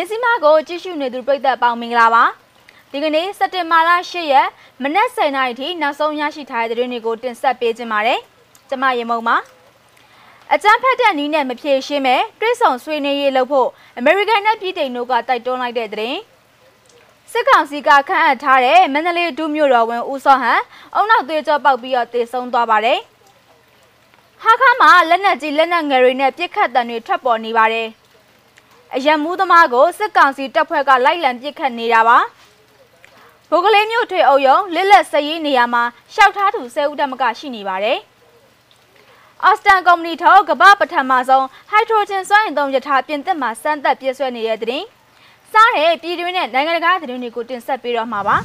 ညစီမကိုကြည့်ရှုနေသူပြည်သက်ပေါင်းမင်္ဂလာပါဒီကနေ့စက်တင်ဘာလ10ရက်မနက်10:00နာရီထိနောက်ဆုံးရရှိထားတဲ့သတင်းတွေကိုတင်ဆက်ပေးခြင်းပါတယ်ကျမရေမုံပါအကြမ်းဖက်တဲ့နီးနဲ့မဖြေရှင်းမဲ့တွဲဆောင်ဆွေးနွေးရေးလုပ်ဖို့အမေရိကန်နဲ့ပြည်တိုင်တို့ကတိုက်တွန်းလိုက်တဲ့သတင်းစစ်ကောင်စီကခန့်အပ်ထားတဲ့မန္တလေးဒုမြို့တော်ဝင်ဦးစောဟန်အုံနောက်သွေးကြောပေါက်ပြီးတော့တည်ဆုံသွားပါတယ်ဟာခါမှာလက်နက်ကြီးလက်နက်ငယ်တွေနဲ့ပြစ်ခတ်တံတွေထွက်ပေါ်နေပါတယ် အရန်မှုသမားကိုစစ်ကောင်စီတပ်ဖွဲ့ကလိုက်လံပစ်ခတ်နေတာပါဘိုကလေးမြို့ထွေအုပ်ယုံလစ်လက်စရေးနေရာမှာရှောက်ထားသူဆဲဦးတမကရှိနေပါတယ်အော်စတန်ကုမ္ပဏီထုတ်ကမ္ဘာပထမဆုံးဟိုက်ဒရိုဂျင်စွမ်းအင်သုံးရထားပြင်သစ်မှာစမ်းသပ်ပြည့်စွဲနေတဲ့တဲ့စားတဲ့ပြည်တွင်းနဲ့နိုင်ငံတကာသတင်းတွေကိုတင်ဆက်ပေးတော့မှာပါ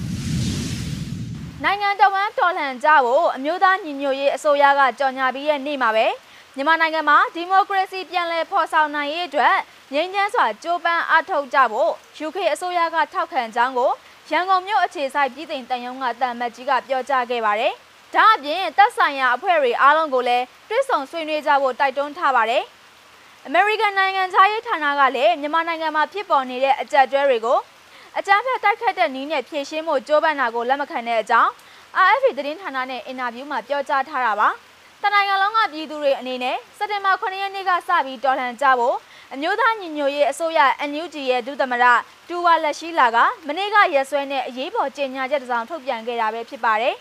နိုင်ငံတော်ဝန်တော်လှန်ကြဖို့အမျိုးသားညီညွတ်ရေးအစိုးရကကြော်ညာပြီးတဲ့နေ့မှာပဲမြန်မာနိုင်ငံမှာဒီမိုကရေစီပြန်လည်ဖော်ဆောင်နိုင်ရေးအတွက် ငြိမ်းချမ်းစွာကြိုးပမ်းအားထုတ်ကြဖို့ UK အစိုးရကထောက်ခံကြောင်းကိုရန်ကုန်မြို့အခြေစိုက်ပြည်သိမ်တန်ယုံကတန်မတ်ကြီးကပြောကြားခဲ့ပါတယ်။ဒါအပြင်တပ်ဆိုင်ရာအဖွဲ့တွေအားလုံးကိုလည်းတွစ်ဆုံဆွေးနွေးကြဖို့တိုက်တွန်းထားပါတယ်။ American နိုင်ငံသားရေးဌာနကလည်းမြန်မာနိုင်ငံမှာဖြစ်ပေါ်နေတဲ့အကြက်တွဲတွေကိုအကြမ်းဖက်တိုက်ခတ်တဲ့နည်းနဲ့ဖြေရှင်းဖို့ကြိုးပမ်းတာကိုလက်မခံတဲ့အကြောင်း RFA သတင်းဌာနနဲ့အင်တာဗျူးမှာပြောကြားထားတာပါ။တနိုင်ငံလုံးကပြည်သူတွေအနေနဲ့စက်တင်ဘာ9ရက်နေ့ကစပြီးတော်လှန်ကြဖို့ အမျိုးသားညီညွတ်ရေးအစိုးရ NUG ရဲ့ဒုသမရတူဝါလက်ရှိလာကမနေ့ကရက်စွဲနဲ့အရေးပေါ်ကြေညာချက်တစ်စောင်ထုတ်ပြန်ခဲ့တာပဲဖြစ်ပါတယ်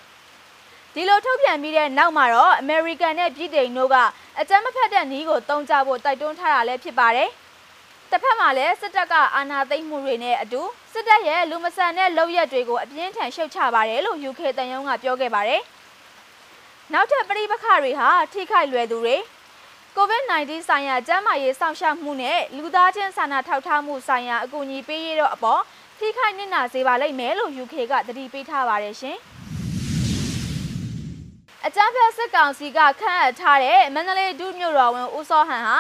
။ဒီလိုထုတ်ပြန်ပြီးတဲ့နောက်မှာတော့ American နဲ့ပြည်တိန်တို့ကအကြမ်းမဖက်တဲ့နည်းကိုတုံးကြဖို့တိုက်တွန်းထားတာလည်းဖြစ်ပါတယ်။တစ်ဖက်မှာလည်းစစ်တပ်ကအာဏာသိမ်းမှုတွေနဲ့အတူစစ်တပ်ရဲ့လူမဆန်တဲ့လုပ်ရက်တွေကိုအပြင်းထန်ရှုတ်ချပါတယ်လို့ UK တန်ယုံကပြောခဲ့ပါတယ်။နောက်ထပ်ပရိပခတွေဟာထိခိုက်လွယ်သူတွေ COVID-19 ဆိုင်ရာကျန်းမာရေးစောင့်ရှောက်မှုနဲ့လူသားချင်းစာနာထောက်ထားမှုဆိုင်ရာအကူအညီပေးရတော့အပေါ်ထိခိုက်နစ်နာစေပါလိမ့်မယ်လို့ UK ကတတိပေးထားပါတယ်ရှင်။အကြမ်းဖက်စစ်ကောင်စီကခန့်အပ်ထားတဲ့မန္တလေးဒုမြို့တော်ဝင်ဦးစောဟန်ဟာ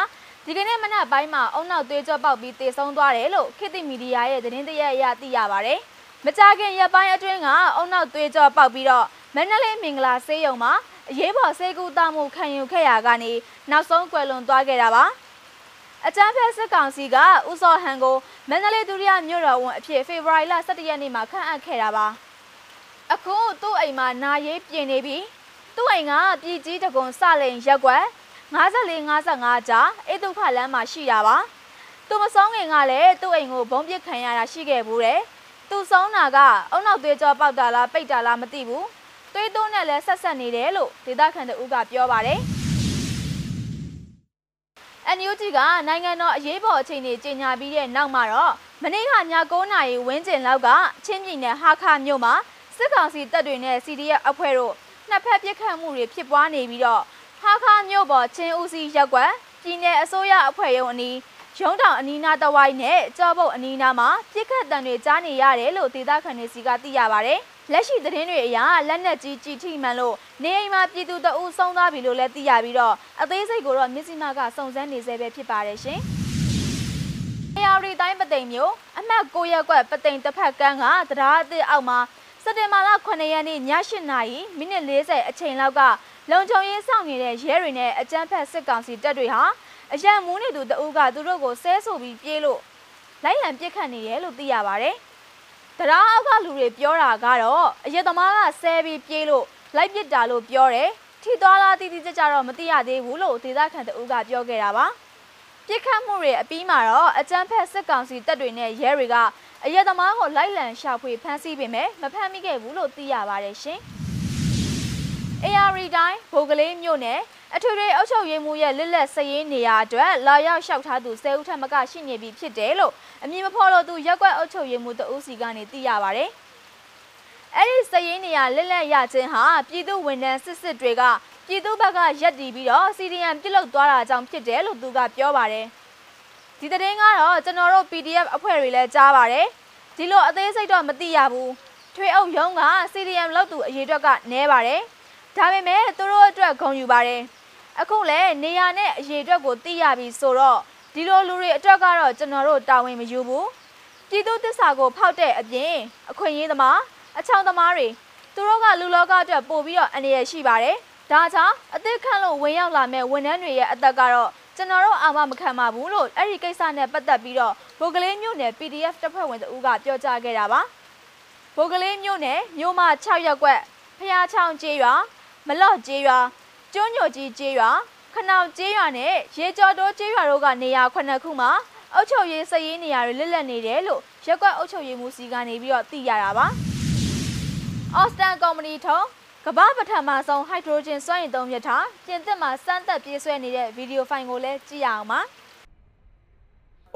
ဒီကနေ့မနက်ပိုင်းမှာအုံနောက်သွေးကြောပေါက်ပြီးတေဆုံးသွားတယ်လို့ခေတ်သစ်မီဒီယာရဲ့သတင်းတရက်အရသိရပါတယ်။မကြခင်ရက်ပိုင်းအတွင်းကအုံနောက်သွေးကြောပေါက်ပြီးတော့ မန္တလေးမင်္ဂလာဆေးရုံမှာအရေးပေါ်စေကူတာမှုခံယူခဲ့ရကနေနောက်ဆုံးကွယ်လွန်သွားခဲ့တာပါအကြမ်းဖက်စစ်ကောင်စီကဦးစောဟန်ကိုမန္တလေးဒုတိယမြို့တော်ဝန်အဖြစ်ဖေဖော်ဝါရီလ17ရက်နေ့မှာခန့်အပ်ခဲ့တာပါအခုသူ့အိမ်မှာနာရေးပြင်နေပြီးသူ့အိမ်ကပြည်ကြီးတကွန်စလိန်ရက်ွက်54 55ကြားအိတုခလမ်းမှာရှိတာပါသူမဆုံးခင်ကလည်းသူ့အိမ်ကိုဘုံပစ်ခံရတာရှိခဲ့ဘူးတယ်သူဆုံးတာကအုံနောက်သွေးကြောပေါက်တာလားပိတ်တာလားမသိဘူး သွေးသွင်းနဲ့လည်းဆက်ဆက်နေတယ်လို့ဒေသခံတဦးကပြောပါတယ်။ NUG ကနိုင်ငံတော်အရေးပေါ်အခြေအနေကြေညာပြီးတဲ့နောက်မှာတော့မနေ့ကည9နာရီဝန်းကျင်လောက်ကချင်းပြည်နယ်ဟာခါမြို့မှာစစ်ကောင်စီတပ်တွေနဲ့ CDF အဖွဲ့တို့နှစ်ဖက်ပစ်ခတ်မှုတွေဖြစ်ပွားနေပြီးတော့ဟာခါမြို့ပေါ်ချင်းဦးစီးရက်ကွက်ပြည်내အစိုးရအဖွဲ့ရုံးအနီး ရုံးတောင်အနီးနားတဝိုင်းနဲ့ကြောပုတ်အနီးနားမှာပြစ်ခတ်တံတွေကြားနေရတယ်လို့ဒေသခံတွေစီကသိရပါဗျ။လက်ရှိသတင်းတွေအရလက်နက်ကြီးကြီးထိမှန်လို့နေအိမ်မှာပြည်သူတအုပ်ဆုံးသွားပြီလို့လည်းသိရပြီးတော့အသေးစိတ်ကိုတော့မြစ်စီမကစုံစမ်းနေဆဲပဲဖြစ်ပါတယ်ရှင်။အေယာရီတိုင်းပသိမ်မျိုးအမှတ်9ရက်ကွက်ပသိမ်တစ်ဖက်ကန်းကတရားအသစ်အောက်မှာစက်တင်ဘာလ9ရက်နေ့ည8နာရီမိနစ်40အချိန်လောက်ကလုံခြုံရေးဆောင်နေတဲ့ရဲတွေနဲ့အကြမ်းဖက်စစ်ကောင်စီတပ်တွေဟာ အရန်မူးနေသူတအုပ်ကသူတို့ကိုဆဲဆိုပြီးပြေးလို့လိုက်လံပြစ်ခတ်နေတယ်လို့သိရပါတယ်။တရားအောက်ကလူတွေပြောတာကတော့အရက်သမားကဆဲပြီးပြေးလို့လိုက်ပစ်တာလို့ပြောတယ်။ထိသွားလားတိတိကျကျတော့မသိရသေးဘူးလို့ဒေသခံတအုပ်ကပြောခဲ့တာပါ။ပြစ်ခတ်မှုတွေအပြီးမှာတော့အကြမ်းဖက်စစ်ကောင်စီတပ်တွေနဲ့ရဲတွေကအရက်သမားကိုလိုက်လံရှာဖွေဖမ်းဆီးပေမဲ့မဖမ်းမိခဲ့ဘူးလို့သိရပါတယ်ရှင်။ AR တိုင်းဘိုကလေးမြို့နယ် အထွေထွေအုပ်ချုပ်ရေးမှူးရဲ့လက်လက်စရေးနေရာအတွက်လာရောက်လျှောက်ထားသူ၁၀ဦးထက်မကရှိနေပြီဖြစ်တယ်လို့အမည်မဖော်လို့သူရက်ွက်အုပ်ချုပ်ရေးမှူးတဦးစီကနေသိရပါဗျ။အဲ့ဒီစရေးနေရာလက်လက်ရခြင်းဟာပြည်သူဝန်ထမ်းစစ်စစ်တွေကပြည်သူဘက်ကရက်တီပြီးတော့ CDM ပြုတ်လုသွားတာကြောင့်ဖြစ်တယ်လို့သူကပြောပါတယ်။ဒီတဲ့င်းကတော့ကျွန်တော်တို့ PDF အဖွဲ့တွေလည်းကြားပါတယ်။ဒီလိုအသေးစိတ်တော့မသိရဘူး။ထွေအုပ်ရုံးက CDM လောက်သူအရေးအတွက်ကနည်းပါတယ်။ဒါပေမဲ့သူတို့အတွက်ဂုဏ်ယူပါတယ်။ အခုလည်းနေရနဲ့အရေးအတွက်ကိုသိရပြီဆိုတော့ဒီလိုလူတွေအတွက်ကတော့ကျွန်တော်တို့တာဝန်မယူဘူးပြည်သူသစ္စာကိုဖောက်တဲ့အပြင်အခွင့်အရေးသမားအချောင်သမားတွေသူတို့ကလူလောကအတွက်ပို့ပြီးတော့အနေရရှိပါတယ်ဒါကြောင့်အသက်ခန့်လို့ဝင်ရောက်လာမဲ့ဝန်ထမ်းတွေရဲ့အသက်ကတော့ကျွန်တော်တို့အာမမခံပါဘူးလို့အဲ့ဒီကိစ္စနဲ့ပတ်သက်ပြီးတော့ဗိုလ်ကလေးမျိုးနယ် PDF တပ်ဖွဲ့ဝင်တဦးကပြောကြားခဲ့တာပါဗိုလ်ကလေးမျိုးနယ်မြို့မ6ရပ်ကွက်ဖျားချောင်းကျေးရွာမလော့ကျေးရွာ ကျွန်းညိုကြီးကျေးရွာခနောင်ကျေးရွာနဲ့ရေကျော်တိုးကျေးရွာတို့ကနေရာခုနှစ်ခုမှာအုပ်ချုပ်ရေးစည်ရေးနေရာတွေလစ်လက်နေတယ်လို့ရက်ကွက်အုပ်ချုပ်ရေးမှူးစီကနေပြီးတော့သိရတာပါအော်စတန်ကုမ္ပဏီထုံးကမ္ဘာပထမဆုံးဟိုက်ဒရိုဂျင်စွမ်းအင်သုံးရထားပြင်သစ်မှာစမ်းသပ်ပြေးဆွဲနေတဲ့ဗီဒီယိုဖိုင်ကိုလည်းကြည့်ရအောင်ပါ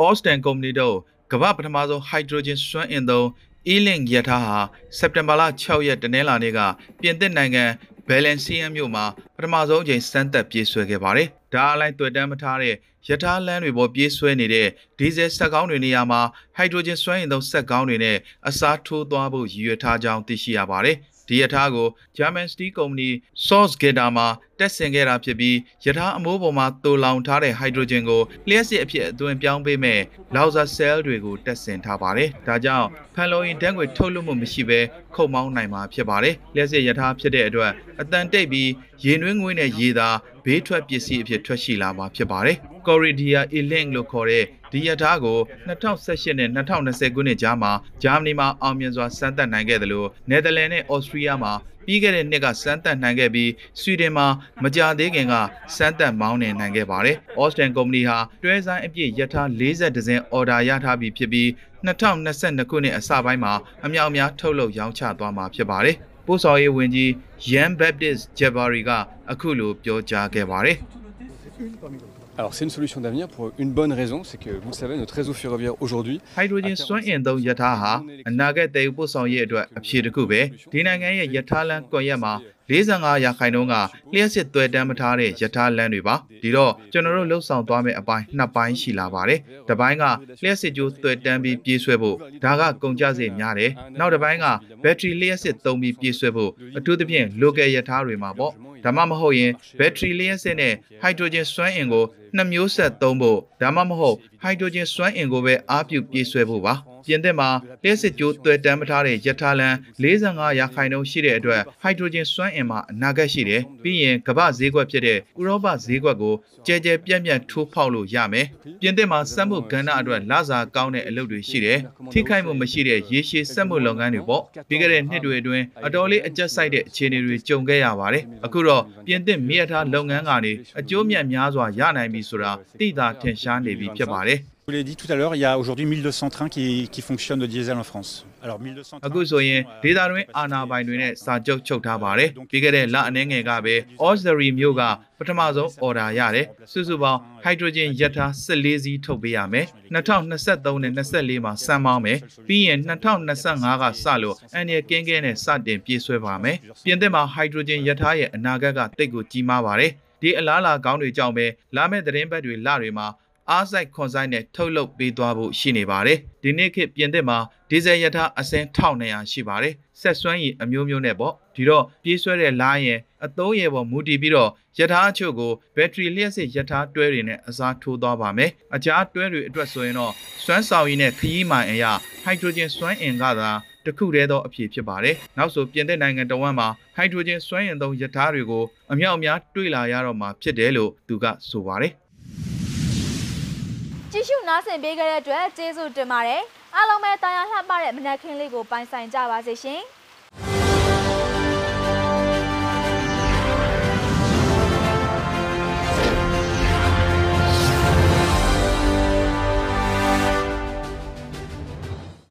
Austin ကုမ္ပဏီတို့ကမ္ဘာပထမဆုံး hydrogen စွမ်းအင်သုံး E-Link ရထားဟာစက်တင်ဘာလ6ရက်တနင်္လာနေ့ကပြင်သစ်နိုင်ငံ Valenciennes မြို့မှာပထမဆုံးအကြိမ်စမ်းသပ်ပြေးဆွဲခဲ့ပါတယ်။ဒါအလိုက်တွေ့တမ်းမထားတဲ့ရထားလမ်းတွေပေါ်ပြေးဆွဲနေတဲ့ဒီဇယ်စက်ကောင်းတွေနေရာမှာ hydrogen စွမ်းအင်သုံးစက်ကောင်းတွေနဲ့အစားထိုးသွားဖို့ရည်ရွယ်ထားကြောင်းသိရှိရပါတယ်။ဒီယထာကို German Steel Company Source Gator မှာတက်ဆင်ခဲ့တာဖြစ်ပြီးယထာအမိုးပေါ်မှာတူလောင်ထားတဲ့ hydrogen ကိုလျှက်စစ်အဖြစ်အသွင်ပြောင်းပေးမဲ့ Lauser cell တွေကိုတက်ဆင်ထားပါတယ်။ဒါကြောင့်ဖန်လိုရင်ဓာတ်ငွေထုတ်လွှတ်မှုမရှိဘဲခုတ်မောင်းနိုင်မှာဖြစ်ပါတယ်။လျှက်စစ်ယထာဖြစ်တဲ့အတွက်အတန်တိတ်ပြီးရေနွေးငွေနဲ့ရေသာဘေးထွက်ပစ္စည်းအဖြစ်ထွက်ရှိလာမှာဖြစ်ပါတယ်။ Corridia E-Link လို့ခေါ်တဲ့ဒီယထာကို2018နဲ့2020ခုနှစ်ကြားမှာဂျာမနီမှာအောင်မြင်စွာစမ်းသပ်နိုင်ခဲ့တယ်လို့နယ်သာလန်နဲ့ဩစတြီးယားမှာ ပြီးခဲ့တဲ့နှစ်ကစမ်းသပ်နိုင်ခဲ့ပြီးဆွီဒင်မှာမကြာသေးခင်ကစမ်းသပ်မောင်းနှင်နိုင်ခဲ့ပါတယ်။ဩစတန်ကုမ္ပဏီဟာတွဲဆိုင်အပြည့်ယထာ40ဒဇင်အော်ဒါရထားပြီးဖြစ်ပြီး2022ခုနှစ်အစပိုင်းမှာအမြောက်အများထုတ်လုပ်ရောင်းချသွားမှာဖြစ်ပါတယ်။ပို့ဆောင်ရေးဝန်ကြီး Yan Baptist Jabari ကအခုလိုပြောကြားခဲ့ပါတယ်။ Alors c'est une solution d'avenir pour une bonne raison, c'est que vous le savez, notre réseau ferroviaire aujourd'hui ဟိုက်ဒရိုဂျင်စွမ်းအင်သုံးယထာဟာအနာဂတ်တည်ယူပို့ဆောင်ရေးအတွက်အဖြေတစ်ခုပဲဒီနိုင်ငံရဲ့ယထာလန်ကွန်ရက်မှာ45ရာခိုင်နှုန်းကလျှက်စစ်သွဲတမ်းမထားတဲ့ယထာလန်တွေပါဒီတော့ကျွန်တော်တို့လှုပ်ဆောင်သွားမယ့်အပိုင်းနှစ်ပိုင်းရှိလာပါတယ်တစ်ပိုင်းကလျှက်စစ်ကြိုးသွဲတမ်းပြီးပြေးဆွဲဖို့ဒါကကုန်ကျစရိတ်များတယ်နောက်တစ်ပိုင်းကဘက်ထရီလျှက်စစ်သုံးပြီးပြေးဆွဲဖို့အထူးသဖြင့် local ယထာတွေမှာပေါ့ ဒါမှမဟုတ်ရင်ဘက်ထရီလျှက်စစ်နဲ့ဟိုက်ဒရိုဂျင်စွမ်းအင်ကိုနှစ်မျိုးဆက်သုံးဖို့ဒါမှမဟုတ်ဟိုက်ဒရိုဂျင်စွမ်းအင်ကိုပဲအားပြုပြေးဆွဲဖို့ပါ ပြင်သစ်မှာလျှက်စစ်ကြိုးသွဲတမ်းမထားတဲ့ယထာလန်45ရာခိုင်နှုန်းရှိတဲ့အတွက်ဟိုက်ဒရိုဂျင်စွမ်းအင်မှာအနာဂတ်ရှိတယ်ပြီးရင်ကမ္ဘာဈေးကွက်ဖြစ်တဲ့ဥရောပဈေးကွက်ကိုကြဲကြဲပြန့်ပြန့်ထိုးဖောက်လို့ရမယ်ပြင်သစ်မှာစက်မှုကဏ္ဍအတွက်လစာကောင်းတဲ့အလုပ်တွေရှိတယ်ထိခိုက်မှုမရှိတဲ့ရေရှည်စက်မှုလုပ်ငန်းတွေပေါ့ပြီးခဲ့တဲ့နှစ်တွေအတွင်းအတော်လေးအကျက်ဆိုင်တဲ့အခြေအနေတွေကြုံခဲ့ရပါတယ်အခုတော့ပြင်သစ်မြေထားလုပ်ငန်းကနေအကျိုးမြတ်များစွာရနိုင်ပြီဆိုတာသိသာထင်ရှားနေပြီဖြစ်ပါတယ် Je vous l'ai dit tout à l'heure, il y a aujourd'hui 1200 trains qui, qui fonctionnent de diesel en France. Alors 1200 အခုဆိုရင်ဒေတာတွင်အာနာပိုင်တွေနဲ့စာချုပ်ချုပ်ထားပါတယ်ပြီးခဲ့တဲ့လအနည်းငယ်ကပဲ Osbury မြို့ကပထမဆုံးအော်ဒါရတယ်စုစုပေါင်းဟိုက်ဒရိုဂျင်ယထာ14စီးထုတ်ပေးရမယ်2023နဲ့24မှာစမ်းမောင်းမယ်ပြီးရင်2025ကစလို့အန်ရကင်းကင်းနဲ့စတင်ပြေးဆွဲပါမယ်ပြင်သစ်မှာဟိုက်ဒရိုဂျင်ယထာရဲ့အနာဂတ်ကတိတ်ကိုကြီးမားပါတယ်ဒီအလားအလာကောင်းတွေကြောင့်ပဲလာမယ့်သတင်းပတ်တွေလတွေမှာ အားစိုက်ခွန်ဆိုင်နဲ့ထုတ်လုပ်ပေးသွားဖို့ရှိနေပါတယ်။ဒီနေ့ခေတ်ပြင်သစ်မှာဒီဇယ်ရထားအစင်း1200ရှိပါတယ်။ဆက်စွမ်းရည်အမျိုးမျိုးနဲ့ပေါ့။ဒီတော့ပြေးဆွဲတဲ့လိုင်းရဲ့အသုံးရပေါ်မူတည်ပြီးတော့ရထားအချို့ကိုဘက်ထရီလျှက်စစ်ရထားတွဲတွေနဲ့အစားထိုးသွားပါမယ်။အခြားတွဲတွေအတွက်ဆိုရင်တော့စွမ်းဆောင်ရည်နဲ့ခရီးမှန်အရာဟိုက်ဒရိုဂျင်စွမ်းအင်ကသာတခုတည်းသောအဖြစ်ဖြစ်ပါတယ်။နောက်ဆိုပြင်သစ်နိုင်ငံတော်ဝန်မှာဟိုက်ဒရိုဂျင်စွမ်းအင်သုံးရထားတွေကိုအမြောက်အများတွေ့လာရတော့မှာဖြစ်တယ်လို့သူကဆိုပါတယ်။ ကြည့်ရှုနားဆင်ပေးခဲ့တဲ့အတွက်ကျေးဇူးတင်ပါတယ်အားလုံးပဲတာယာလှပတဲ့မနက်ခင်းလေးကိုပိုင်ဆိုင်ကြပါစေရှင်